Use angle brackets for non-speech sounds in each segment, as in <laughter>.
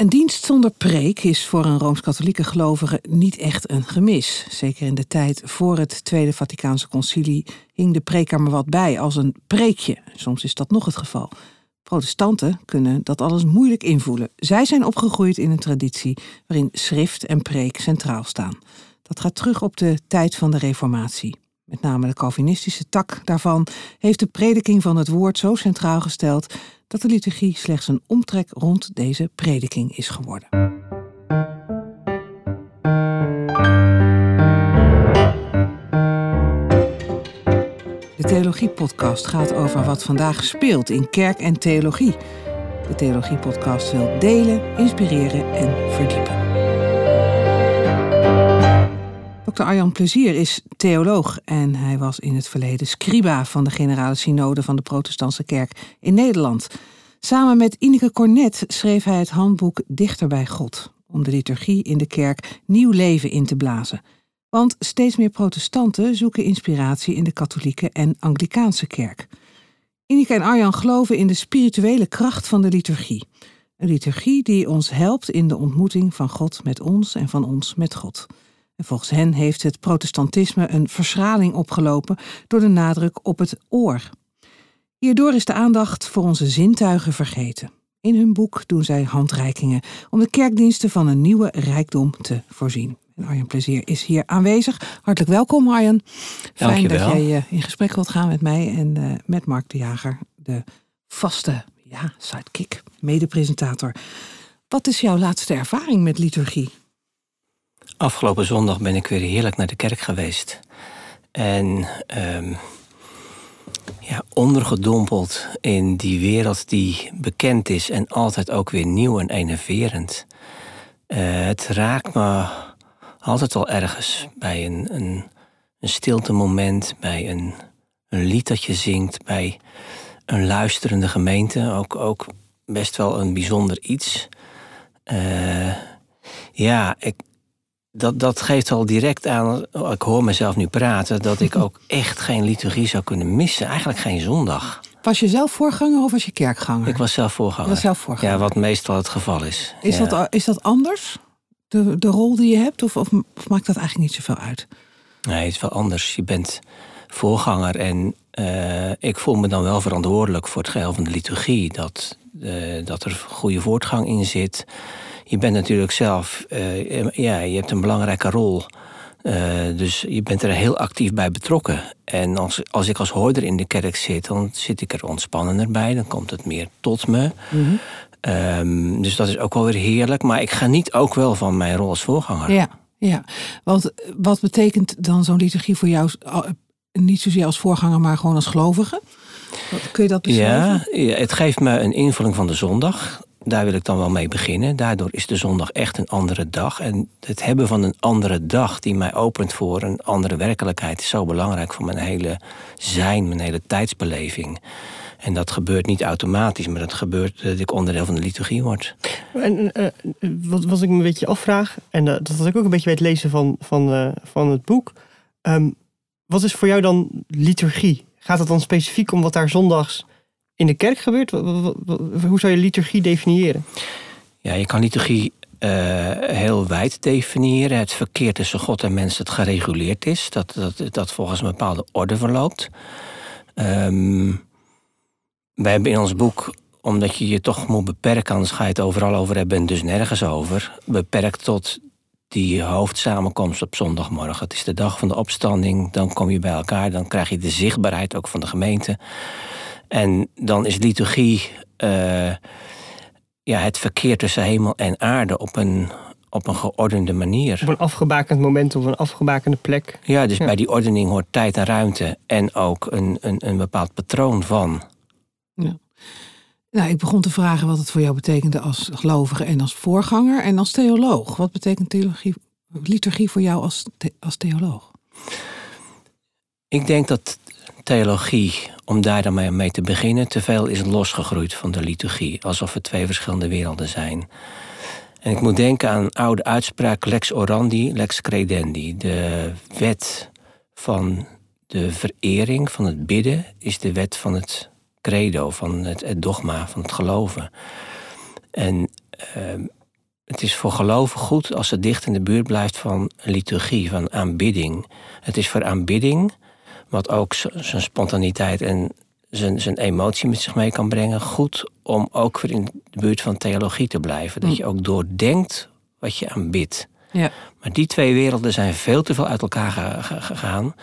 Een dienst zonder preek is voor een rooms-katholieke gelovige niet echt een gemis. Zeker in de tijd voor het Tweede Vaticaanse Concilie hing de preek er maar wat bij als een preekje. Soms is dat nog het geval. Protestanten kunnen dat alles moeilijk invoelen. Zij zijn opgegroeid in een traditie waarin schrift en preek centraal staan. Dat gaat terug op de tijd van de Reformatie. Met name de Calvinistische tak daarvan heeft de prediking van het woord zo centraal gesteld dat de liturgie slechts een omtrek rond deze prediking is geworden. De Theologie-podcast gaat over wat vandaag speelt in kerk en theologie. De Theologie-podcast wil delen, inspireren en verdiepen. Dr. Arjan Plezier is theoloog en hij was in het verleden scriba van de Generale Synode van de Protestantse Kerk in Nederland. Samen met Ineke Cornet schreef hij het handboek Dichter bij God, om de liturgie in de kerk nieuw leven in te blazen. Want steeds meer protestanten zoeken inspiratie in de katholieke en Anglikaanse kerk. Ineke en Arjan geloven in de spirituele kracht van de liturgie. Een liturgie die ons helpt in de ontmoeting van God met ons en van ons met God. En volgens hen heeft het protestantisme een verschraling opgelopen door de nadruk op het oor. Hierdoor is de aandacht voor onze zintuigen vergeten. In hun boek doen zij handreikingen om de kerkdiensten van een nieuwe rijkdom te voorzien. En Arjen Plezier is hier aanwezig. Hartelijk welkom Arjen. Fijn dat jij uh, in gesprek wilt gaan met mij en uh, met Mark de Jager, de vaste ja, sidekick, mede-presentator. Wat is jouw laatste ervaring met liturgie? Afgelopen zondag ben ik weer heerlijk naar de kerk geweest. En um, ja, ondergedompeld in die wereld die bekend is en altijd ook weer nieuw en enerverend. Uh, het raakt me altijd al ergens bij een, een, een stilte moment, bij een, een lied dat je zingt, bij een luisterende gemeente. Ook, ook best wel een bijzonder iets. Uh, ja, ik, dat, dat geeft al direct aan, ik hoor mezelf nu praten, dat ik ook <laughs> echt geen liturgie zou kunnen missen. Eigenlijk geen zondag. Was je zelf voorganger of was je kerkganger? Ik was zelf voorganger. Was zelf voorganger. Ja, wat meestal het geval is. Is, ja. dat, is dat anders? De, de rol die je hebt? Of, of, of, maakt dat eigenlijk niet zoveel uit? Nee, het is wel anders. Je bent voorganger en uh, ik voel me dan wel verantwoordelijk voor het geheel van de liturgie. Dat, uh, dat er goede voortgang in zit je bent natuurlijk zelf, uh, ja, je hebt een belangrijke rol. Uh, dus je bent er heel actief bij betrokken. En als, als ik als hoorder in de kerk zit, dan zit ik er ontspannender bij. Dan komt het meer tot me. Mm -hmm. um, dus dat is ook wel weer heerlijk. Maar ik geniet ook wel van mijn rol als voorganger. Ja, ja. Want wat betekent dan zo'n liturgie voor jou? Niet zozeer als voorganger, maar gewoon als gelovige? Kun je dat beschrijven? Ja, het geeft me een invulling van de zondag daar wil ik dan wel mee beginnen. Daardoor is de zondag echt een andere dag. En het hebben van een andere dag die mij opent voor een andere werkelijkheid is zo belangrijk voor mijn hele zijn, mijn hele tijdsbeleving. En dat gebeurt niet automatisch, maar dat gebeurt dat ik onderdeel van de liturgie word. En uh, wat, wat ik me een beetje afvraag, en uh, dat had ik ook een beetje bij het lezen van, van, van het boek. Um, wat is voor jou dan liturgie? Gaat het dan specifiek om wat daar zondags in de kerk gebeurt? Hoe zou je liturgie definiëren? Ja, je kan liturgie uh, heel wijd definiëren. Het verkeer tussen God en mens dat gereguleerd is. Dat, dat, dat volgens een bepaalde orde verloopt. Um, wij hebben in ons boek, omdat je je toch moet beperken... anders ga je het overal over hebben en dus nergens over... beperkt tot die hoofdsamenkomst op zondagmorgen. Het is de dag van de opstanding, dan kom je bij elkaar... dan krijg je de zichtbaarheid ook van de gemeente... En dan is liturgie uh, ja, het verkeer tussen hemel en aarde op een, op een geordende manier. Op een afgebakend moment, op een afgebakende plek. Ja, dus ja. bij die ordening hoort tijd en ruimte en ook een, een, een bepaald patroon van. Ja. Nou, ik begon te vragen wat het voor jou betekende als gelovige en als voorganger en als theoloog. Wat betekent theologie, liturgie voor jou als, the, als theoloog? Ik denk dat theologie, om daar dan mee te beginnen, te veel is losgegroeid van de liturgie. Alsof het twee verschillende werelden zijn. En ik moet denken aan een oude uitspraak lex orandi, lex credendi. De wet van de verering, van het bidden, is de wet van het credo, van het, dogma, van het geloven. En uh, het is voor geloven goed als het dicht in de buurt blijft van liturgie, van aanbidding. Het is voor aanbidding, wat ook zijn spontaniteit en zijn, zijn emotie met zich mee kan brengen, goed om ook weer in de buurt van theologie te blijven. Dat hm. je ook doordenkt wat je aanbidt. Ja. Maar die twee werelden zijn veel te veel uit elkaar gegaan.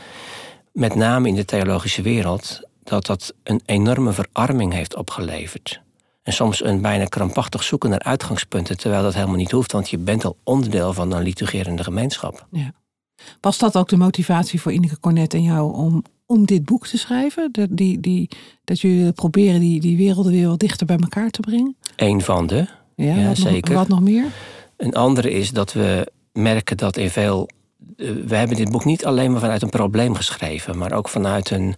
Met name in de theologische wereld, dat dat een enorme verarming heeft opgeleverd. En soms een bijna krampachtig zoeken naar uitgangspunten, terwijl dat helemaal niet hoeft, want je bent al onderdeel van een liturgerende gemeenschap. Ja. Was dat ook de motivatie voor Ineke Cornet en jou om, om dit boek te schrijven? Dat, die, die, dat jullie proberen die, die werelden weer wat dichter bij elkaar te brengen? Eén van de. Ja, ja wat zeker. Nog, wat nog meer? Een andere is dat we merken dat in veel. Eh, we hebben dit boek niet alleen maar vanuit een probleem geschreven, maar ook vanuit een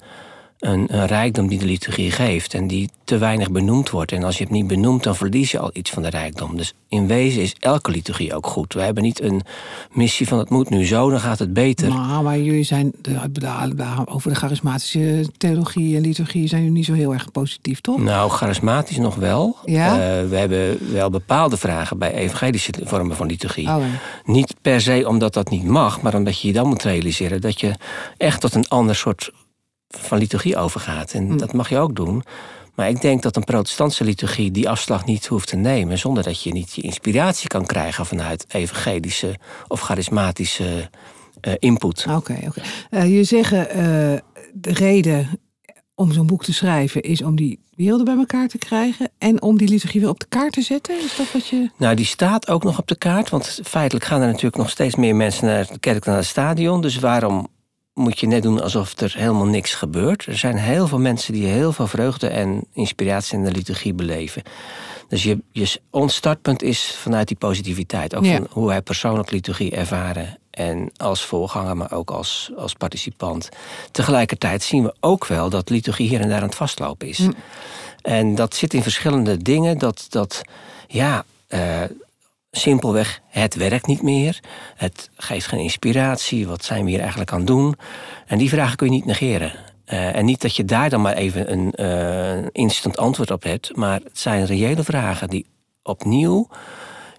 een, een, rijkdom die de liturgie geeft en die te weinig benoemd wordt. En als je het niet benoemt, dan verlies je al iets van de rijkdom. Dus in wezen is elke liturgie ook goed. We hebben niet een missie van het moet nu zo, dan gaat het beter. Nou, maar jullie zijn over de charismatische theologie en liturgie zijn jullie niet zo heel erg positief, toch? Nou, charismatisch nog wel. Ja? Uh, we hebben wel bepaalde vragen bij evangelische vormen van liturgie. Oh, niet per se omdat dat niet mag, maar omdat je je dan moet realiseren dat je echt tot een ander soort van liturgie overgaat. En hm. dat mag je ook doen. Maar ik denk dat een protestantse liturgie die afslag niet hoeft te nemen, zonder dat je niet je inspiratie kan krijgen vanuit evangelische of charismatische uh, input. Oké, oké. Eh, je zeggen uh, de reden om zo'n boek te schrijven is om die werelden bij elkaar te krijgen en om die liturgie weer op de kaart te zetten? Is dat wat je. Nou, die staat ook nog op de kaart, want feitelijk gaan er natuurlijk nog steeds meer mensen naar de kerk dan naar het stadion. Dus waarom moet je net doen alsof er helemaal niks gebeurt. Er zijn heel veel mensen die heel veel vreugde en inspiratie in de liturgie beleven. Dus je, je, ons startpunt is vanuit die positiviteit. Ook van hoe wij persoonlijk liturgie ervaren. En als voorganger, maar ook als, als participant. Tegelijkertijd zien we ook wel dat liturgie hier en daar aan het vastlopen is. Hm. En dat zit in verschillende dingen. Dat, dat ja, uh, simpelweg, het werkt niet meer. Het geeft geen inspiratie. Wat zijn we hier eigenlijk aan het doen? En die vragen kun je niet negeren. Uh, en niet dat je daar dan maar even een uh, instant antwoord op hebt. Maar het zijn reële vragen die opnieuw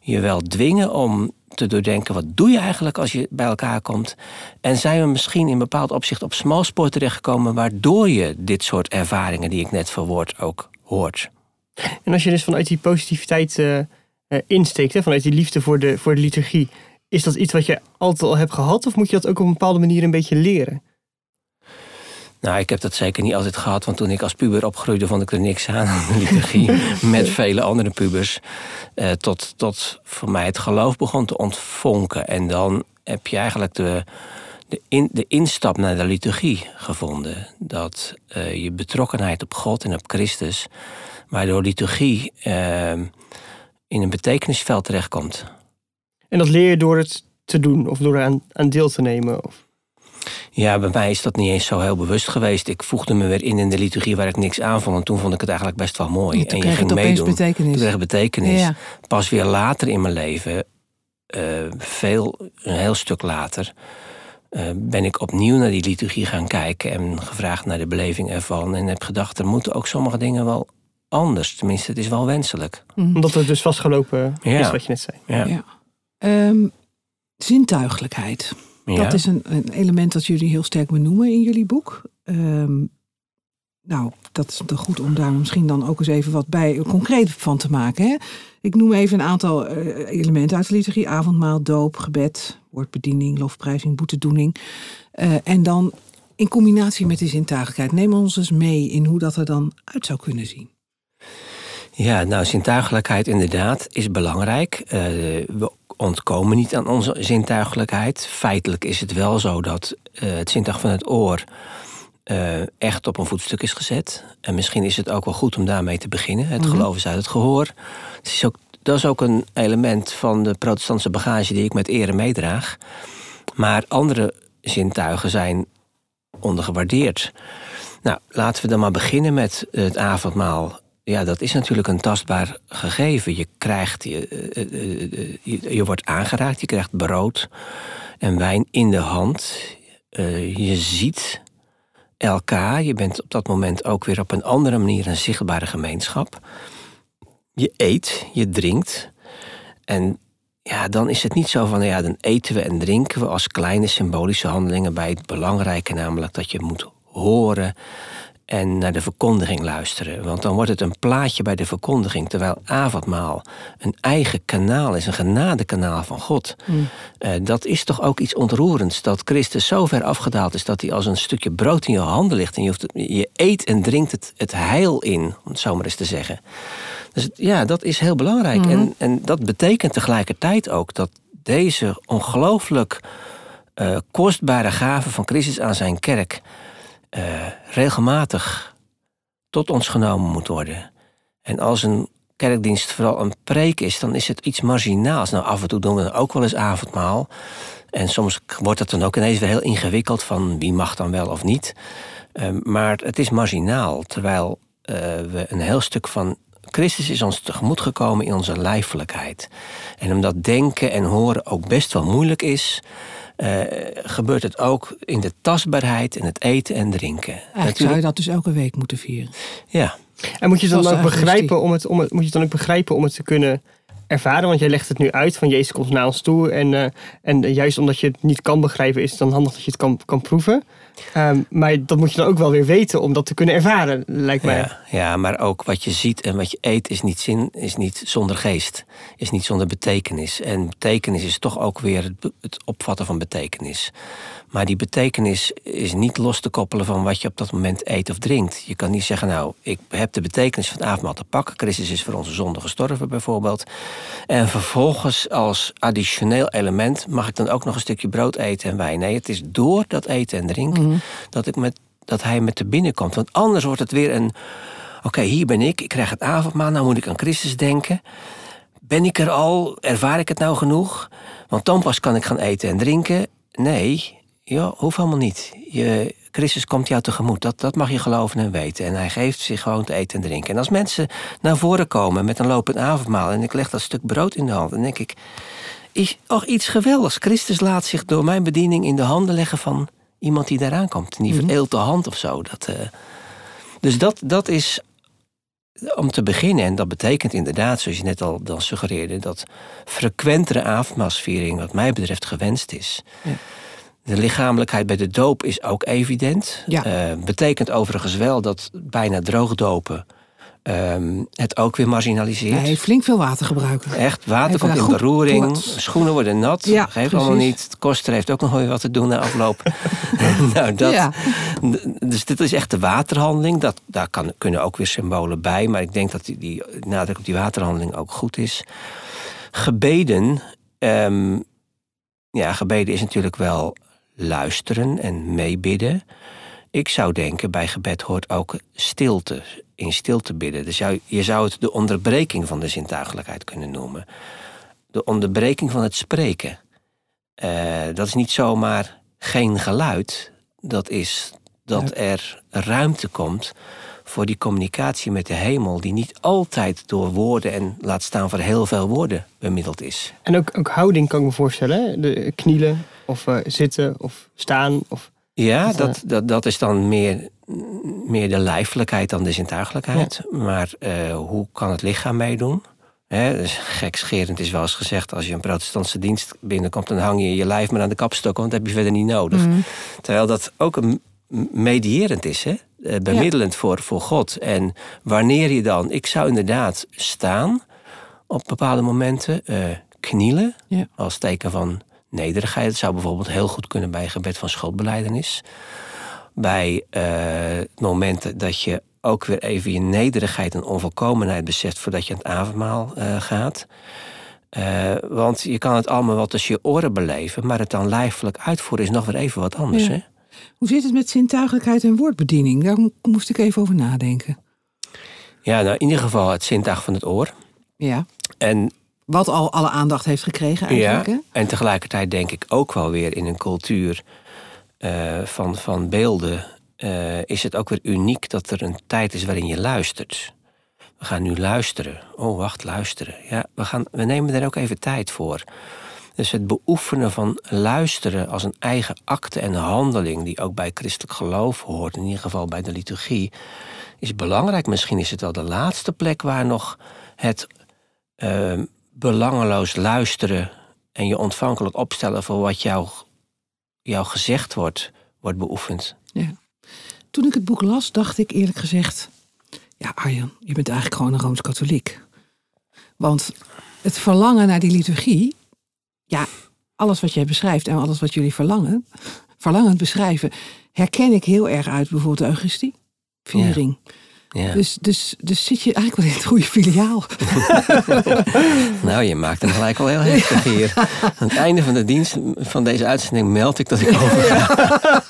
je wel dwingen om te doordenken... wat doe je eigenlijk als je bij elkaar komt? En zijn we misschien in bepaald opzicht op smalspoor terechtgekomen... waardoor je dit soort ervaringen die ik net verwoord ook hoort? En als je dus vanuit die positiviteit... Uh, insteekt, hè, vanuit die liefde voor de, voor de liturgie. Is dat iets wat je altijd al hebt gehad of moet je dat ook op een bepaalde manier een beetje leren? Nou, ik heb dat zeker niet altijd gehad, want toen ik als puber opgroeide, vond ik er niks aan aan <laughs> de liturgie. met <laughs> vele andere pubers. Uh, tot, tot voor mij het geloof begon te ontvonken. En dan heb je eigenlijk de, de, in, de instap naar de liturgie gevonden. Dat uh, je betrokkenheid op God en op Christus, waardoor liturgie in een betekenisveld terechtkomt. En dat leer je door het te doen of door aan, aan deel te nemen? Of? Ja, bij mij is dat niet eens zo heel bewust geweest. Ik voegde me weer in in de liturgie waar ik niks aan vond. En toen vond ik het eigenlijk best wel mooi. en je ging meedoen. Betekenis. Toen kreeg betekenis. Pas weer later in mijn leven, uh, veel, een heel stuk later, uh, ben ik opnieuw naar die liturgie gaan kijken en gevraagd naar de beleving ervan. En heb gedacht, er moeten ook sommige dingen wel anders. Tenminste, het is wel wenselijk. Mhm. Omdat het dus vastgelopen is wat je net zei. Ja. ja. Ehm, zintuigelijkheid. Dat is een, een, element dat jullie heel sterk benoemen in jullie boek. Um, nou, dat is goed om daar misschien dan ook eens even wat bij concreet van te maken. Hè? Ik noem even een aantal eh, elementen uit de liturgie. Avondmaal, doop, gebed, woordbediening, lofprijzing, boetedoening. Uh, en dan in combinatie met die zintuigelijkheid. Neem ons eens mee in hoe dat er dan uit zou kunnen zien. Ja, nou, zintuigelijkheid inderdaad is belangrijk. Uh, we ontkomen niet aan onze zintuigelijkheid. Feitelijk is het wel zo dat uh, het zintuig van het oor uh, echt op een voetstuk is gezet. En misschien is het ook wel goed om daarmee te beginnen. Het mhm. geloof is uit het gehoor. Het is ook, dat is ook een element van de protestantse bagage die ik met ere meedraag. Maar andere zintuigen zijn ondergewaardeerd. Nou, laten we dan maar beginnen met het avondmaal ja, dat is natuurlijk een tastbaar gegeven. Je krijgt, je, eh, eh, eh, je, je, wordt aangeraakt, je krijgt brood en wijn in de hand. je ziet elkaar, je bent op dat moment ook weer op een andere manier een zichtbare gemeenschap. Je eet, je drinkt. En ja, dan is het niet zo van, ja, dan eten we en drinken we als kleine symbolische handelingen bij het belangrijke, namelijk dat je moet horen en naar de verkondiging luisteren. Want dan wordt het een plaatje bij de verkondiging, terwijl avondmaal een eigen kanaal is, een genadekanaal van God. Mm. Uh, dat is toch ook iets ontroerends, dat Christus zo ver afgedaald is dat hij als een stukje brood in je handen ligt en je, hoeft het, je eet en drinkt het, het heil in, om het zo maar eens te zeggen. Dus ja, dat is heel belangrijk. Mhm. en, en dat betekent tegelijkertijd ook dat deze ongelooflijk uh, kostbare gave van Christus aan zijn kerk uh, regelmatig tot ons genomen moet worden. En als een kerkdienst vooral een preek is, dan is het iets marginaals. Nou, af en toe doen we dan ook wel eens avondmaal. En soms wordt het dan ook ineens weer heel ingewikkeld van wie mag dan wel of niet. Uh, maar het is marginaal, terwijl uh, we een heel stuk van Christus is ons tegemoet gekomen in onze lijfelijkheid. En omdat denken en horen ook best wel moeilijk is, uh, gebeurt het ook in de tastbaarheid en het eten en drinken. Eigenlijk Natuurlijk... zou je dat dus elke week moeten vieren. Ja. En moet je het dan ook begrijpen om het, om het, moet je het dan ook begrijpen om het te kunnen ervaren? Want jij legt het nu uit van Jezus komt naar ons toe. En, uh, en juist omdat je het niet kan begrijpen, is het dan handig dat je het kan, kan proeven. Um, maar dat moet je dan ook wel weer weten om dat te kunnen ervaren, lijkt mij. Ja, ja, maar ook wat je ziet en wat je eet is niet zin, is niet zonder geest, is niet zonder betekenis. En betekenis is toch ook weer het, het opvatten van betekenis. Maar die betekenis is niet los te koppelen van wat je op dat moment eet of drinkt. Je kan niet zeggen, nou, ik heb de betekenis van het avondmaal te pakken. Christus is voor onze zonde gestorven, bijvoorbeeld. En vervolgens als additioneel element mag ik dan ook nog een stukje brood eten en wijn. Nee, het is door dat eten en drinken mm-hmm. dat, ik met, dat hij met te binnen komt. Want anders wordt het weer een, oké, okay, hier ben ik, ik krijg het avondmaal, nou moet ik aan Christus denken. Ben ik er al? Ervaar ik het nou genoeg? Want dan pas kan ik gaan eten en drinken. Nee, ja, hoeft allemaal niet. Je, Christus komt jou tegemoet. Dat, dat mag je geloven en weten. En hij geeft zich gewoon te eten en drinken. En als mensen naar voren komen met een lopend avondmaal... en ik leg dat stuk brood in de hand, dan denk ik... is toch iets geweldigs. Christus laat zich door mijn bediening in de handen leggen van iemand die daaraan komt. Die Mhm. vereelt de hand of zo. Dat, uh, dus dat, dat is om te beginnen. En dat betekent inderdaad, zoals je net al dan suggereerde... dat frequentere avondmaalsviering wat mij betreft gewenst is... Ja. De lichamelijkheid bij de doop is ook evident. Ja. Uh, betekent overigens wel dat bijna droogdopen um, het ook weer marginaliseert. Nee, flink veel water gebruiken. Echt, water komt in beroering, schoenen worden nat. Ja, geeft precies. allemaal niet. De koster heeft ook nog wel weer wat te doen na afloop. <laughs> nou, dat, Ja. Dus dit is echt de waterhandeling. Dat, daar kan, kunnen ook weer symbolen bij. Maar ik denk dat die, die nadruk op die waterhandeling ook goed is. Gebeden... Um, ja, gebeden is natuurlijk wel luisteren en meebidden. Ik zou denken, bij gebed hoort ook stilte. In stilte bidden. Dus jou, je zou het de onderbreking van de zintuigelijkheid kunnen noemen. De onderbreking van het spreken. Uh, dat is niet zomaar geen geluid. Dat is dat er ruimte komt voor die communicatie met de hemel, die niet altijd door woorden en laat staan voor heel veel woorden bemiddeld is. En ook, ook houding kan ik me voorstellen. Hè? De knielen of uh, zitten of staan. Of, ja, dat, dat, dat is dan meer, meer de lijfelijkheid dan de zintuigelijkheid. Ja. Maar uh, hoe kan het lichaam meedoen? Dus gekscherend is wel eens gezegd... als je een protestantse dienst binnenkomt... dan hang je je lijf maar aan de kapstok... want dat heb je verder niet nodig. Mm. Terwijl dat ook een medierend is, hè? Bemiddelend ja. voor, voor God. En wanneer je dan... Ik zou inderdaad staan op bepaalde momenten... Uh, knielen ja. als teken van nederigheid. Het zou bijvoorbeeld heel goed kunnen bij gebed van schuldbeleidenis. Bij uh, momenten dat je ook weer even je nederigheid en onvolkomenheid beseft... voordat je aan het avondmaal gaat... Uh, want je kan het allemaal wel tussen je oren beleven... maar het dan lijfelijk uitvoeren is nog weer even wat anders. Ja. Hè? Hoe zit het met zintuigelijkheid en woordbediening? Daar moest ik even over nadenken. Ja, nou in ieder geval het zintuig van het oor. Ja. En, Wat al alle aandacht heeft gekregen eigenlijk. ja? En tegelijkertijd denk ik ook wel weer in een cultuur uh, van, van beelden... Uh, is het ook weer uniek dat er een tijd is waarin je luistert. We gaan nu luisteren. Oh, wacht, luisteren. Ja, we, gaan, we nemen er ook even tijd voor. Dus het beoefenen van luisteren als een eigen acte en handeling... die ook bij christelijk geloof hoort, in ieder geval bij de liturgie... is belangrijk. Misschien is het wel de laatste plek waar nog het uh, belangeloos luisteren en je ontvankelijk opstellen voor wat jou, jou gezegd wordt, wordt beoefend. Ja. Toen ik het boek las, dacht ik eerlijk gezegd: Ja, Arjan, je bent eigenlijk gewoon een rooms-katholiek. Want het verlangen naar die liturgie, ja, alles wat jij beschrijft en alles wat jullie verlangen, verlangend beschrijven, herken ik heel erg uit bijvoorbeeld de Eucharistie, viering. Ja. Dus, dus, dus zit je eigenlijk wel in het goede filiaal. <laughs> nou, je maakt hem gelijk al heel heftig hier. Aan het einde van de dienst van deze uitzending meld ik dat ik overga.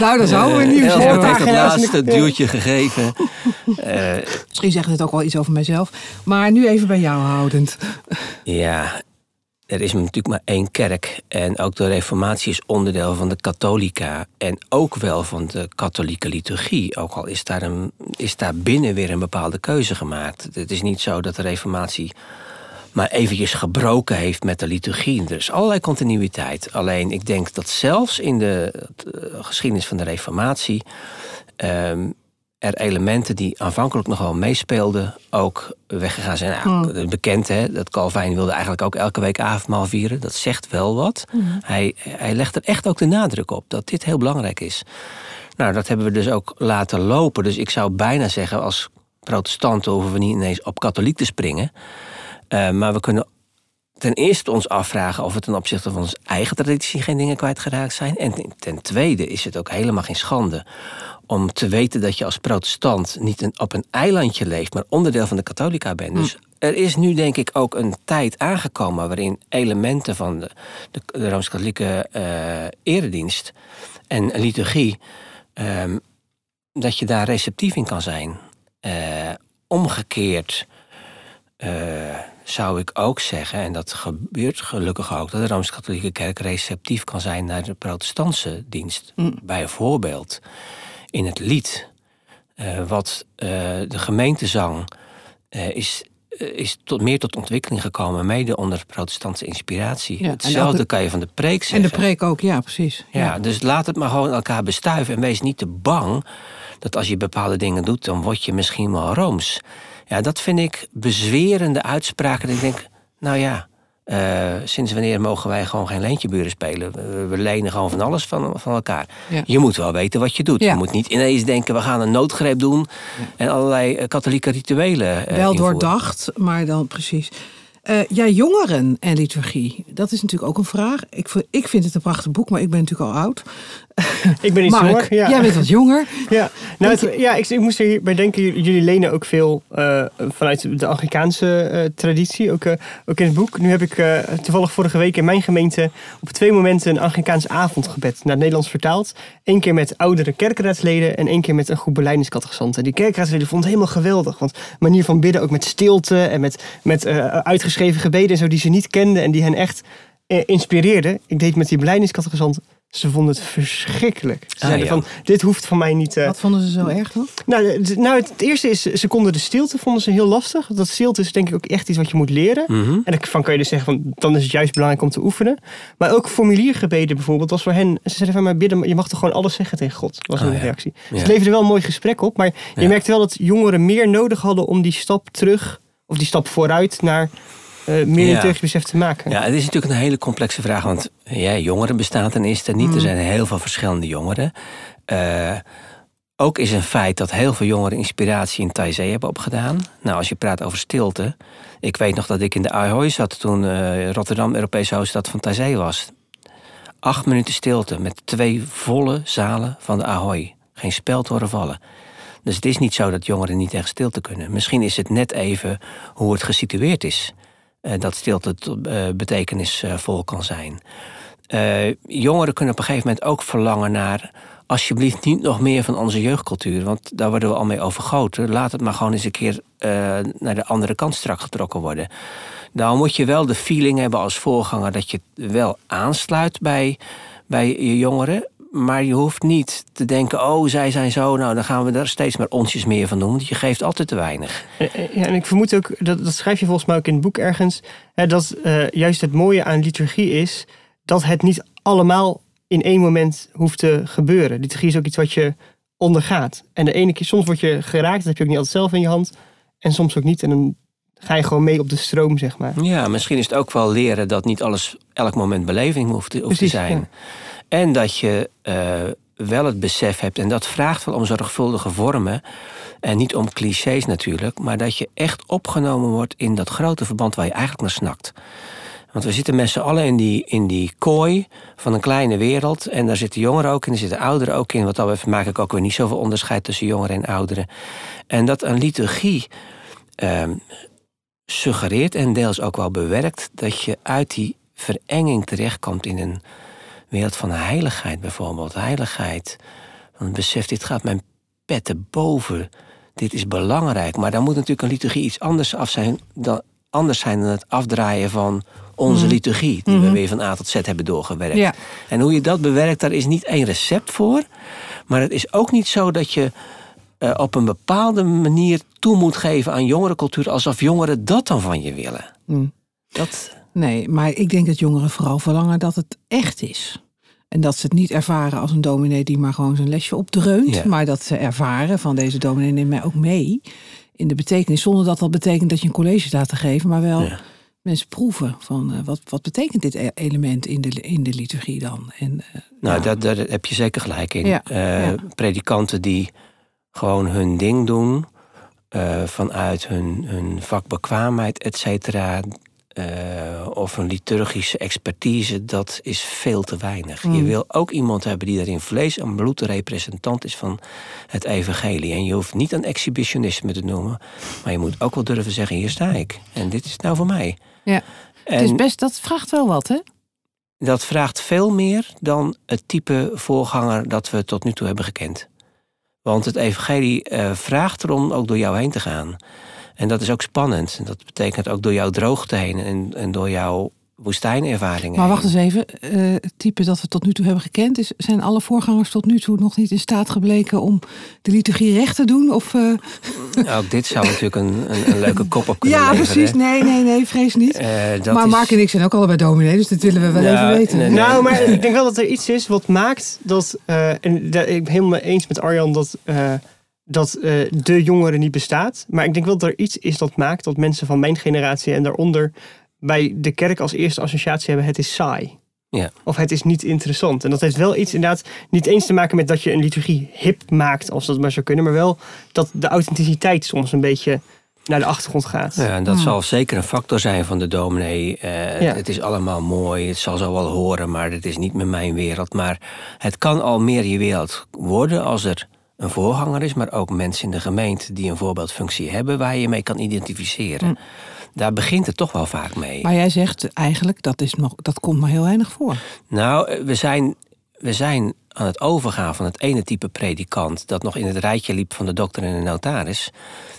nou, we niet Uh, zeggen. Elf heeft het laatste duwtje gegeven. Uh, Misschien zegt het ook wel iets over mijzelf. Maar nu even bij jou houdend. Ja, er is natuurlijk maar één kerk. En ook de reformatie is onderdeel van de katholica. En ook wel van de katholieke liturgie. Ook al is daar, een, is daar binnen weer een bepaalde keuze gemaakt. Het is niet zo dat de reformatie maar eventjes gebroken heeft met de liturgie. Er is allerlei continuïteit. Alleen ik denk dat zelfs in de, de geschiedenis van de reformatie... Um, er elementen die aanvankelijk nog wel meespeelden, ook weggegaan zijn. Nou, mm. Bekend, hè, dat Calvijn wilde eigenlijk ook elke week avondmaal vieren. Dat zegt wel wat. Mm. Hij, hij legt er echt ook de nadruk op dat dit heel belangrijk is. Nou, dat hebben we dus ook laten lopen. Dus ik zou bijna zeggen, als protestanten hoeven we niet ineens op katholiek te springen. Uh, maar we kunnen ten eerste ons afvragen of we ten opzichte van onze eigen traditie geen dingen kwijtgeraakt zijn. En ten tweede is het ook helemaal geen schande om te weten dat je als protestant niet een, op een eilandje leeft, maar onderdeel van de katholica bent. Dus er is nu denk ik ook een tijd aangekomen waarin elementen van de, de, de Rooms-Katholieke uh, eredienst en liturgie, um, dat je daar receptief in kan zijn. Uh, omgekeerd uh, zou ik ook zeggen, en dat gebeurt gelukkig ook, dat de Rooms-Katholieke Kerk receptief kan zijn naar de protestantse dienst. Mm. Bijvoorbeeld in het lied, uh, wat uh, de gemeentezang uh, is, is tot, meer tot ontwikkeling gekomen, mede onder protestantse inspiratie. Ja, Hetzelfde de, kan je van de preek zeggen. En de preek ook, ja, precies. Ja, ja, dus laat het maar gewoon elkaar bestuiven en wees niet te bang dat als je bepaalde dingen doet, dan word je misschien wel rooms. Ja, dat vind ik bezwerende uitspraken. Dat ik denk, nou ja, uh, sinds wanneer mogen wij gewoon geen leentjeburen spelen? We, we lenen gewoon van alles van, van elkaar. Ja. Je moet wel weten wat je doet. Ja. Je moet niet ineens denken, we gaan een noodgreep doen... Ja. en allerlei uh, katholieke rituelen uh, Wel invoeren. doordacht, maar dan precies... Uh, ja, jongeren en liturgie. Dat is natuurlijk ook een vraag. Ik, ik vind het een prachtig boek, maar ik ben natuurlijk al oud. <laughs> Ik ben iets jonger. Ja. Jij bent wat jonger. <laughs> Ja, nou, het, ja ik, ik, moest hierbij denken. Jullie lenen ook veel uh, vanuit de Anglicaanse uh, traditie, ook, ook in het boek. Nu heb ik toevallig vorige week in mijn gemeente op twee momenten een Anglicaans avondgebed naar het Nederlands vertaald. Eén keer met oudere kerkraadsleden en één keer met een groep beleidingscatechisanten. Die kerkraadsleden vonden het helemaal geweldig. Want manier van bidden ook met stilte en met, met uitgeschreven gebeden en zo die ze niet kenden en die hen echt inspireerden. Ik deed met die beleidingscatechisanten. Ze vonden het verschrikkelijk. Ze Ah, zeiden ja. van, dit hoeft van mij niet... Uh... Wat vonden ze zo erg dan? Nou, het, nou, het eerste is, ze konden de stilte vonden ze heel lastig. Dat stilte is denk ik ook echt iets wat je moet leren. Mhm. En daarvan kan je dus zeggen, van, dan is het juist belangrijk om te oefenen. Maar ook formuliergebeden bijvoorbeeld, was voor hen... Ze zeiden van, maar bidden, je mag toch gewoon alles zeggen tegen God? Was Oh, hun ja. reactie. Ja. Ze leverden wel een mooi gesprek op. Maar je merkte wel dat jongeren meer nodig hadden om die stap terug... of die stap vooruit naar eh meer Ja. liturgisch te maken. Ja, het is natuurlijk een hele complexe vraag. Want ja, jongeren bestaan ten eerste niet. Er zijn heel veel verschillende jongeren. Eh, ook is een feit dat heel veel jongeren inspiratie in Taizé hebben opgedaan. Nou, als je praat over stilte. Ik weet nog dat ik in de Ahoy zat toen eh, Rotterdam Europese hoofdstad van Taizé was. Acht minuten stilte met twee volle zalen van de Ahoy. Geen speld horen vallen. Dus het is niet zo dat jongeren niet tegen stilte kunnen. Misschien is het net even hoe het gesitueerd is. Eh, dat stilte eh, betekenisvol kan zijn. Eh, jongeren kunnen op een gegeven moment ook verlangen naar... alsjeblieft niet nog meer van onze jeugdcultuur... want daar worden we al mee overgoten. Laat het maar gewoon eens een keer eh, naar de andere kant strak getrokken worden. Dan moet je wel de feeling hebben als voorganger... dat je wel aansluit bij, bij je jongeren... Maar je hoeft niet te denken, oh, zij zijn zo, nou dan gaan we er steeds maar onsjes meer van doen. Want je geeft altijd te weinig. Eh, eh, Ja, en ik vermoed ook, dat, dat schrijf je volgens mij ook in het boek ergens, hè, dat eh, juist het mooie aan liturgie is dat het niet allemaal in één moment hoeft te gebeuren. Liturgie is ook iets wat je ondergaat. En de ene keer, soms word je geraakt, dat heb je ook niet altijd zelf in je hand. En soms ook niet. En dan ga je gewoon mee op de stroom, zeg maar. Ja, misschien is het ook wel leren dat niet alles elk moment beleving hoeft te, zijn. ja. En dat je eh, wel het besef hebt, en dat vraagt wel om zorgvuldige vormen. En niet om clichés natuurlijk, maar dat je echt opgenomen wordt in dat grote verband waar je eigenlijk naar snakt. Want we zitten met z'n allen in die, in die kooi van een kleine wereld. En daar zitten jongeren ook in, er zitten ouderen ook in. Wat dat betreft maak ik ook weer niet zoveel onderscheid tussen jongeren en ouderen. En dat een liturgie ehm, suggereert en deels ook wel bewerkt dat je uit die verenging terechtkomt in een wereld van heiligheid bijvoorbeeld. Heiligheid. Want het besef, dit gaat mijn petten boven. Dit is belangrijk. Maar dan moet natuurlijk een liturgie iets anders, af zijn, dan, anders zijn dan het afdraaien van onze Mhm. liturgie. Die we Mhm. weer van A tot Z hebben doorgewerkt. Ja. En hoe je dat bewerkt, daar is niet één recept voor. Maar het is ook niet zo dat je eh, op een bepaalde manier toe moet geven aan jongerencultuur. alsof jongeren dat dan van je willen. Hm. Dat, Nee, maar ik denk dat jongeren vooral verlangen dat het echt is. En dat ze het niet ervaren als een dominee die maar gewoon zijn lesje opdreunt. Ja. Maar dat ze ervaren van deze dominee neemt mij ook mee in de betekenis. Zonder dat dat betekent dat je een college staat te geven. Maar wel Ja. mensen proeven van eh, wat, wat betekent dit e- element in de, in de liturgie dan. En, eh, nou, ja. dat, daar heb je zeker gelijk in. Predikanten die gewoon hun ding doen. eh, vanuit hun, hun vakbekwaamheid, et cetera. eh, of een liturgische expertise, dat is veel te weinig. Je Mm. wil ook iemand hebben die er in vlees en bloed de representant is van het evangelie. En je hoeft niet een exhibitionisme te noemen, maar je moet ook wel durven zeggen: hier sta ik. En dit is nou voor mij. Ja. En het is best, dat vraagt wel wat, hè? dat vraagt veel meer dan het type voorganger dat we tot nu toe hebben gekend. Want het evangelie eh, vraagt erom ook door jou heen te gaan. En dat is ook spannend. En dat betekent ook door jouw droogte heen en, en door jouw woestijnervaringen Maar wacht eens even, eh, het type dat we tot nu toe hebben gekend, is, zijn alle voorgangers tot nu toe nog niet in staat gebleken om de liturgie recht te doen? Of, eh, Ook dit zou <laughs> natuurlijk een, een, een leuke kop op kunnen Ja, leveren. precies. Nee, nee, nee, vrees niet. Eh, dat maar is- Mark en ik zijn ook allebei dominee, dus dat willen we wel even weten. nee, nee. Nou, maar ik denk wel dat er iets is wat maakt dat. eh, en da- ik ben helemaal eens met Arjan dat, eh, dat de jongeren niet bestaat. Maar ik denk wel dat er iets is dat maakt dat mensen van mijn generatie en daaronder. Bij de kerk als eerste associatie hebben: het is saai. Ja. Of het is niet interessant. En dat heeft wel iets inderdaad niet eens te maken met dat je een liturgie hip maakt, als dat maar zou kunnen. Maar wel dat de authenticiteit soms een beetje naar de achtergrond gaat. Ja, en dat Hmm. zal zeker een factor zijn van de dominee. Eh, Ja. Het is allemaal mooi, het zal zo wel horen, maar het is niet meer mijn wereld. Maar het kan al meer je wereld worden als er een voorganger is, maar ook mensen in de gemeente die een voorbeeldfunctie hebben waar je je mee kan identificeren. Daar begint het toch wel vaak mee. Maar jij zegt eigenlijk, dat, is nog, dat komt maar heel weinig voor. Nou, eh, we zijn, we zijn aan het overgaan van het ene type predikant... dat nog in het rijtje liep van de dokter en de notaris...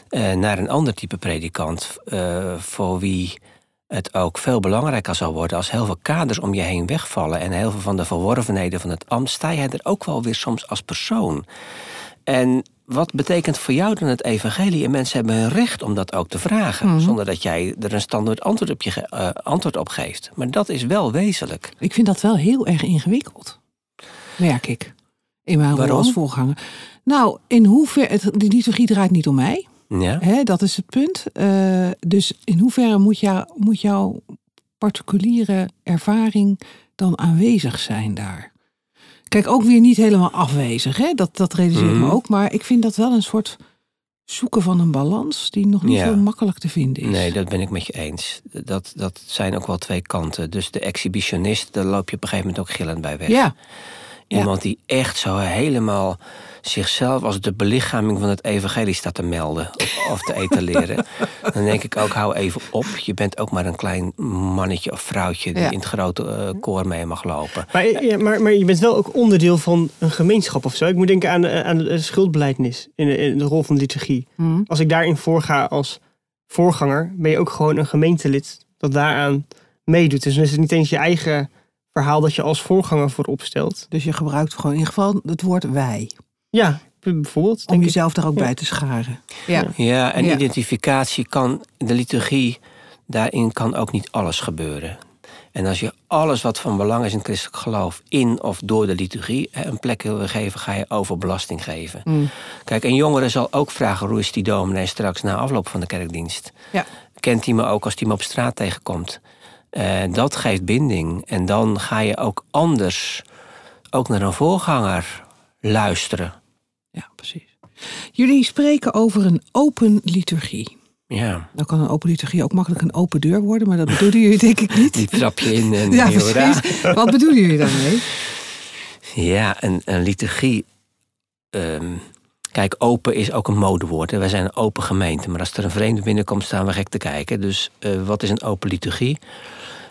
eh, naar een ander type predikant... eh, voor wie het ook veel belangrijker zal worden... als heel veel kaders om je heen wegvallen... en heel veel van de verworvenheden van het ambt... sta je er ook wel weer soms als persoon. En wat betekent voor jou dan het evangelie? En mensen hebben hun recht om dat ook te vragen... Mhm. zonder dat jij er een standaard antwoord op, je eh, antwoord op geeft. Maar dat is wel wezenlijk. Ik vind dat wel heel erg ingewikkeld. Merk ik. In mijn rol als voorganger. Nou, in hoeverre, het, de liturgie draait niet om mij. Ja? Hè, dat is het punt. Eh, dus in hoeverre moet, jou, moet jouw particuliere ervaring dan aanwezig zijn daar? Kijk, ook weer niet helemaal afwezig. Hè? Dat, dat realiseer ik me Mhm. ook. Maar ik vind dat wel een soort zoeken van een balans die nog niet Ja. zo makkelijk te vinden is. Nee, dat ben ik met je eens. Dat, dat zijn ook wel twee kanten. Dus de exhibitionist, daar loop je op een gegeven moment ook gillend bij weg. Ja, ja. Iemand die echt zo helemaal zichzelf als de belichaming van het evangelie staat te melden of, te etaleren. <laughs> Dan denk ik ook, hou even op. Je bent ook maar een klein mannetje of vrouwtje die Ja. in het grote eh, koor mee mag lopen. Maar, ja, maar, maar je bent wel ook onderdeel van een gemeenschap of zo. Ik moet denken aan, aan de schuldbeleidnis in de, in de rol van liturgie. Hm. Als ik daarin voorga als voorganger, ben je ook gewoon een gemeentelid dat daaraan meedoet. Dus dan is het niet eens je eigen verhaal dat je als voorganger voorop stelt. Dus je gebruikt gewoon in ieder geval het woord wij. Ja, bijvoorbeeld. Om Denk ik. jezelf daar ook Ja. bij te scharen. Ja. Ja, en Ja. identificatie kan, de liturgie, daarin kan ook niet alles gebeuren. En als je alles wat van belang is in het christelijk geloof in of door de liturgie een plek wil geven, ga je overbelasting geven. Mm. Kijk, een jongere zal ook vragen: hoe is die dominee straks na afloop van de kerkdienst? Ja. Kent hij me ook als hij me op straat tegenkomt? Uh, dat geeft binding. En dan ga je ook anders ook naar een voorganger luisteren. Ja, precies. Jullie spreken over een open liturgie. Ja. Dan kan een open liturgie ook makkelijk een open deur worden, maar dat bedoelen jullie denk ik niet. Die trap je in en <laughs> ja, precies. Wat bedoelen jullie daarmee? Ja, een, een liturgie. Um, kijk, open is ook een modewoord. Hè. Wij zijn een open gemeente, maar als er een vreemde binnenkomt, staan we gek te kijken. Dus uh, wat is een open liturgie?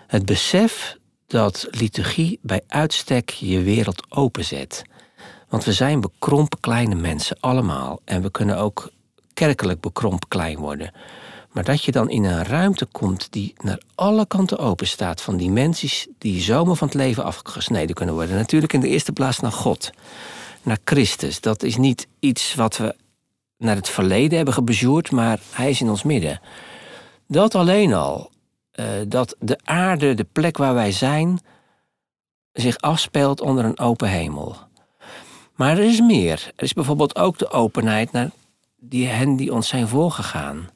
Het besef dat liturgie bij uitstek je wereld openzet. Want we zijn bekrompen kleine mensen, allemaal. En we kunnen ook kerkelijk bekrompen klein worden. Maar dat je dan in een ruimte komt die naar alle kanten open staat. Van dimensies die zomaar van het leven afgesneden kunnen worden. Natuurlijk in de eerste plaats naar God. Naar Christus. Dat is niet iets wat we naar het verleden hebben gebezoerd, maar hij is in ons midden. Dat alleen al. Uh, dat de aarde, de plek waar wij zijn, zich afspeelt onder een open hemel. Maar er is meer. Er is bijvoorbeeld ook de openheid naar die, hen die ons zijn voorgegaan.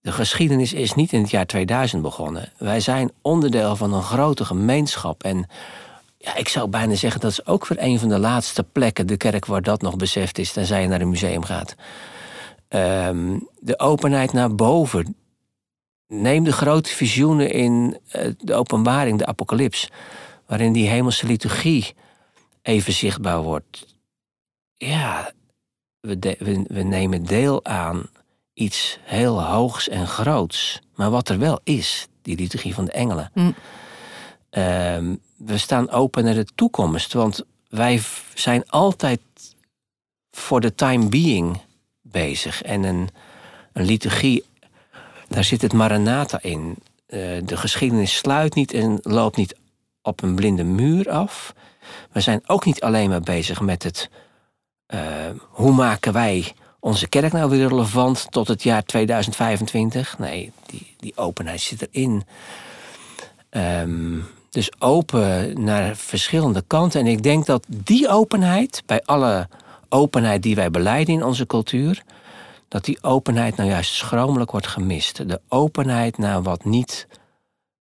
De geschiedenis is niet in het jaar 2000 begonnen. Wij zijn onderdeel van een grote gemeenschap. En ja, ik zou bijna zeggen dat is ook weer een van de laatste plekken, de kerk, waar dat nog beseft is, tenzij je naar een museum gaat. Um, de openheid naar boven. Neem de grote visioenen in uh, de openbaring, de apocalyps, waarin die hemelse liturgie even zichtbaar wordt. Ja, we, de, we, we nemen deel aan iets heel hoogs en groots. Maar wat er wel is, die liturgie van de engelen. Mm. Um, we staan open naar de toekomst. Want wij zijn altijd voor de time being bezig. En een, een liturgie, daar zit het Maranatha in. Uh, de geschiedenis sluit niet en loopt niet op een blinde muur af. We zijn ook niet alleen maar bezig met het... Uh, hoe maken wij onze kerk nou weer relevant tot het jaar 2025? Nee, die, die openheid zit erin. Um, dus open naar verschillende kanten. En ik denk dat die openheid, bij alle openheid die wij beleiden in onze cultuur, dat die openheid nou juist schromelijk wordt gemist. De openheid naar wat niet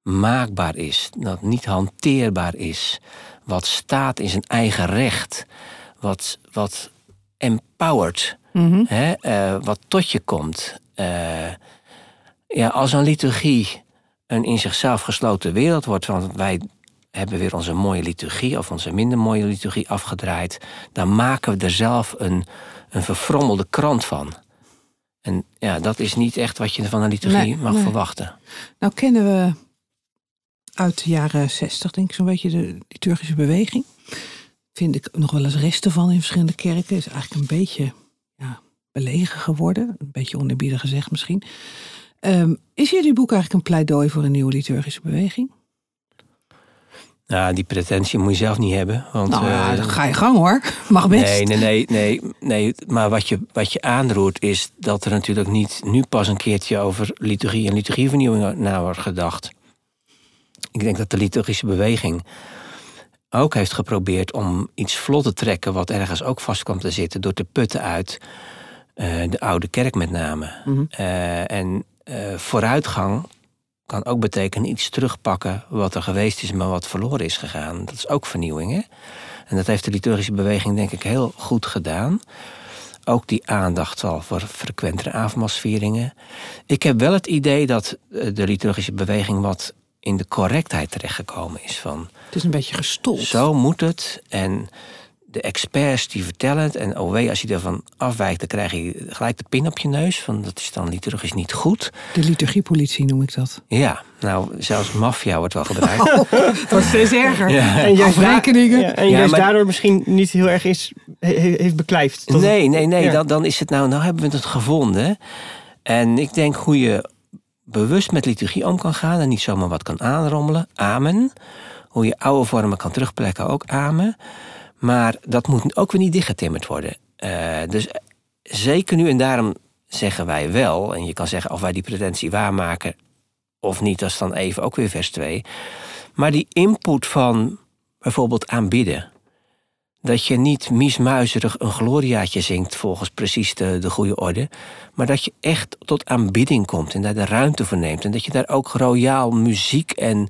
maakbaar is, dat niet hanteerbaar is, wat staat in zijn eigen recht, wat, wat empowered, mm-hmm. hè, uh, wat tot je komt. Uh, ja, als een liturgie een in zichzelf gesloten wereld wordt, want wij hebben weer onze mooie liturgie of onze minder mooie liturgie afgedraaid, dan maken we er zelf een, een verfrommelde krant van. En ja, dat is niet echt wat je van een liturgie Nee, mag nee. verwachten. Nou kennen we uit de jaren 60 denk ik zo'n beetje de liturgische beweging. Vind ik nog wel eens resten van in verschillende kerken. Is eigenlijk een beetje ja, belegen geworden. Een beetje oneerbiedig gezegd misschien. Um, is jullie boek eigenlijk een pleidooi voor een nieuwe liturgische beweging? Nou, die pretentie moet je zelf niet hebben. Want, nou, ja, eh, dan ga je gang hoor. <laughs> Mag best. Nee, nee, nee, nee, nee. Maar wat je, wat je aanroert is dat er natuurlijk niet nu pas een keertje over liturgie en liturgievernieuwing na wordt gedacht. Ik denk dat de liturgische beweging ook heeft geprobeerd om iets vlot te trekken wat ergens ook vast kwam te zitten door te putten uit uh, de oude kerk met name. Mhm. Uh, en uh, vooruitgang kan ook betekenen iets terugpakken wat er geweest is, maar wat verloren is gegaan. Dat is ook vernieuwing. Hè? En dat heeft de liturgische beweging denk ik heel goed gedaan. Ook die aandacht al voor frequentere avondmaalsvieringen. Ik heb wel het idee dat eh, de liturgische beweging wat in de correctheid terechtgekomen is. Van, Het is een beetje gestold. zo moet het. En de experts die vertellen het. En oh wee, als je ervan afwijkt, dan krijg je gelijk de pin op je neus. Van dat is dan liturgisch niet goed. De liturgiepolitie noem ik dat. Ja, nou, zelfs maffia wordt wel gebruikt. Oh, het wordt steeds erger. Ja. En juist, Afrekeningen. ja, en Ja, juist maar- daardoor misschien niet heel erg is, he- he- heeft beklijft. Nee, nee, nee. Ja. Dan, dan is het nou, nou hebben we het gevonden. En ik denk hoe je bewust met liturgie om kan gaan en niet zomaar wat kan aanrommelen. Amen. Hoe je oude vormen kan terugplekken, ook amen. Maar dat moet ook weer niet dichtgetimmerd worden. Eh, dus zeker nu en daarom zeggen wij wel, en je kan zeggen of wij die pretentie waarmaken of niet, dat is dan even ook weer vers 2. Maar die input van bijvoorbeeld aanbidden. Dat je niet miesmuizerig een gloriaatje zingt volgens precies de, de goede orde. Maar dat je echt tot aanbidding komt en daar de ruimte voor neemt. En dat je daar ook royaal muziek en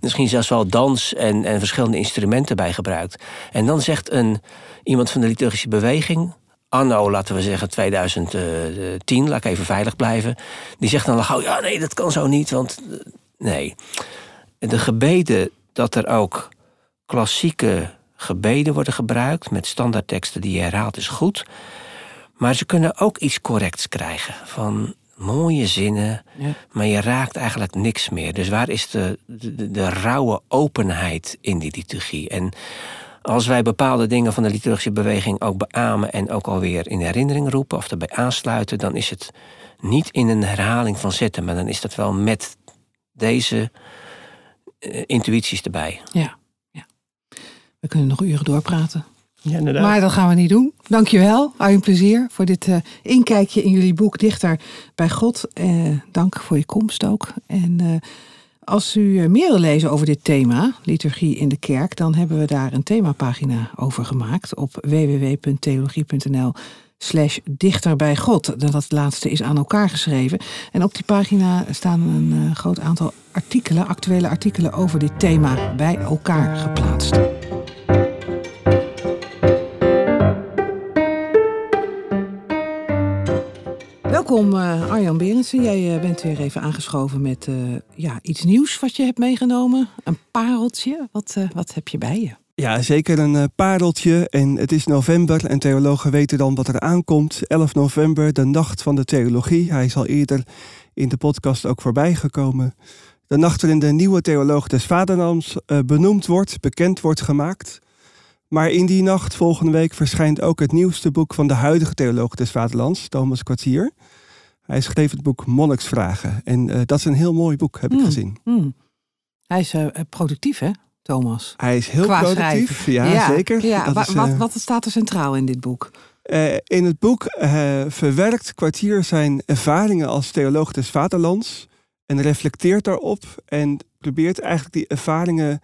misschien zelfs wel dans en, en verschillende instrumenten bij gebruikt. En dan zegt een, iemand van de liturgische beweging, anno, laten we zeggen 2010, laat ik even veilig blijven. Die zegt dan gauw, ja nee, dat kan zo niet, want eh, nee. De gebeden, dat er ook klassieke gebeden worden gebruikt met standaardteksten die je herhaalt, is goed. Maar ze kunnen ook iets corrects krijgen. Van mooie zinnen, Ja. maar je raakt eigenlijk niks meer. Dus waar is de, de, de rauwe openheid in die liturgie? En als wij bepaalde dingen van de liturgische beweging ook beamen en ook alweer in herinnering roepen of erbij aansluiten, dan is het niet in een herhaling van zetten, maar dan is dat wel met deze eh, intuïties erbij. Ja. We kunnen nog uren doorpraten. Ja, inderdaad. Maar dat gaan we niet doen. Dankjewel, Arjen Plezier, voor dit eh, inkijkje in jullie boek Dichter bij God. Eh, dank voor je komst ook. En eh, als u meer wil lezen over dit thema, liturgie in de kerk, dan hebben we daar een themapagina over gemaakt op www.theologie.nl slash dichter bij God. Dat laatste is aan elkaar geschreven. En op die pagina staan een groot aantal artikelen, actuele artikelen over dit thema bij elkaar geplaatst. Welkom eh, Arjan Berendsen. Jij eh, bent weer even aangeschoven met eh, ja, iets nieuws wat je hebt meegenomen. Een pareltje. Wat, wat heb je bij je? Ja, zeker een pareltje. En het is november en theologen weten dan wat er aankomt. 11 november, de nacht van de theologie. Hij is al eerder in de podcast ook voorbij gekomen. De nacht waarin de nieuwe theoloog des Vaderlands benoemd wordt, bekend wordt gemaakt. Maar in die nacht, volgende week, verschijnt ook het nieuwste boek van de huidige theoloog des Vaderlands, Thomas Kwartier. Hij schreef het boek Monniksvragen. En eh, dat is een heel mooi boek, heb ik Hmm. gezien. Hmm. Hij is eh, productief, hè, Thomas? Hij is heel Qua productief. Ja, zeker. Ja, Dat wa- is, wat, eh, wat staat er centraal in dit boek? Eh, in het boek eh, verwerkt Kwartier zijn ervaringen als theoloog des Vaderlands en reflecteert daarop en probeert eigenlijk die ervaringen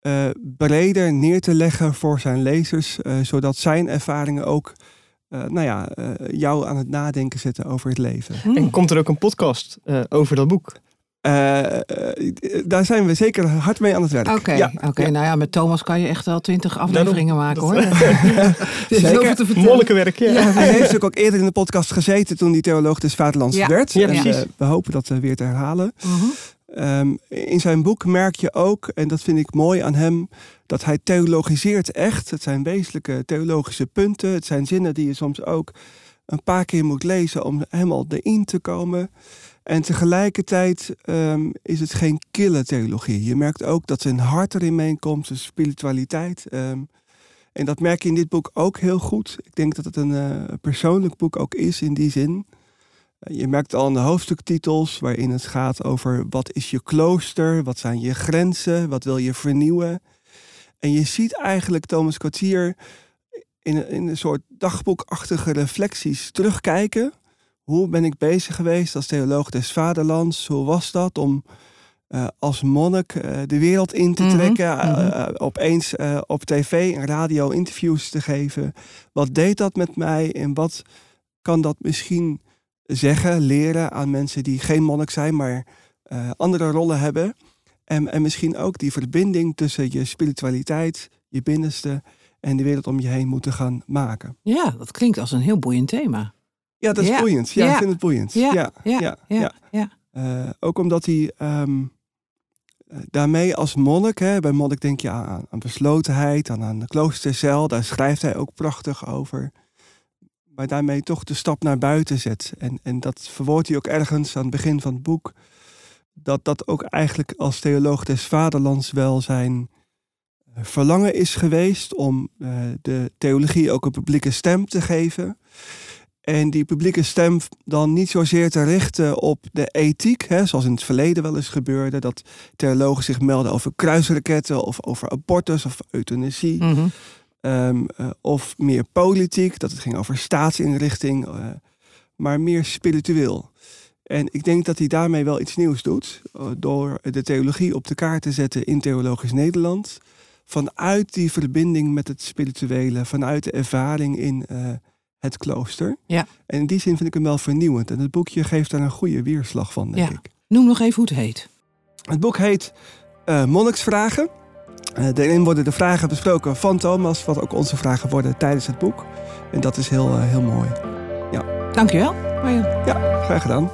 eh, breder neer te leggen voor zijn lezers, eh, zodat zijn ervaringen ook eh, nou ja, eh, jou aan het nadenken zetten over het leven. Hmm. En komt er ook een podcast eh, over dat boek? Daar zijn we zeker hard mee aan het werk. Oké, Ja, nou ja, met Thomas kan je echt wel twintig afleveringen maken hoor. Er is <laughs> <laughs> Zeker. vertellen. Monnikenwerk, ja. Ja. Hij heeft natuurlijk ook eerder in de podcast gezeten toen die theoloog des Vaderlands Ja. werd. Ja, en, precies. we hopen dat weer te herhalen. Mhm. Ehm, in zijn boek merk je ook, en dat vind ik mooi aan hem, dat hij theologiseert echt. Het zijn wezenlijke theologische punten. Het zijn zinnen die je soms ook een paar keer moet lezen om helemaal erin te komen. En tegelijkertijd ehm, is het geen kille theologie. Je merkt ook dat zijn hart erin meekomt, zijn spiritualiteit. ehm, en dat merk je in dit boek ook heel goed. Ik denk dat het een eh, persoonlijk boek ook is in die zin. Eh, Je merkt al in de hoofdstuktitels waarin het gaat over wat is je klooster, wat zijn je grenzen, wat wil je vernieuwen. En je ziet eigenlijk Thomas Kwartier in een, in een soort dagboekachtige reflecties terugkijken. Hoe ben ik bezig geweest als theoloog des vaderlands? Hoe was dat om eh, als monnik eh, de wereld in te Mhm, trekken? mhm. opeens op tv en radio interviews te geven. Wat deed dat met mij en wat kan dat misschien zeggen, leren aan mensen die geen monnik zijn, maar eh, andere rollen hebben? En, en misschien ook die verbinding tussen je spiritualiteit, je binnenste en de wereld om je heen moeten gaan maken. Ja, dat klinkt als een heel boeiend thema. Ja, dat is Ja, boeiend. Ja, ja. ik vind het boeiend. Ja, ja, Ja, ja, ja, ja. ja. Eh, ook omdat hij ehm, eh, daarmee als monnik, hè, bij monnik denk je aan, aan beslotenheid, aan, aan de kloostercel, daar schrijft hij ook prachtig over. Maar daarmee toch de stap naar buiten zet. En, en dat verwoordt hij ook ergens aan het begin van het boek. Dat dat ook eigenlijk als theoloog des vaderlands wel zijn eh, verlangen is geweest om eh, de theologie ook een publieke stem te geven. En die publieke stem dan niet zozeer te richten op de ethiek, hè, zoals in het verleden wel eens gebeurde, dat theologen zich melden over kruisraketten of over abortus of euthanasie. Mhm. Ehm, eh, of meer politiek, dat het ging over staatsinrichting, eh, maar meer spiritueel. En ik denk dat hij daarmee wel iets nieuws doet. eh, Door de theologie op de kaart te zetten in Theologisch Nederland. Vanuit die verbinding met het spirituele, vanuit de ervaring in het klooster. Ja. En in die zin vind ik hem wel vernieuwend. En het boekje geeft daar een goede weerslag van, denk Ja. ik. Noem nog even hoe het heet. Het boek heet Monniksvragen. Eh daarin worden de vragen besproken van Thomas, wat ook onze vragen worden tijdens het boek. En dat is heel, eh, heel mooi. Dankjewel, Arjan. Ja, graag gedaan.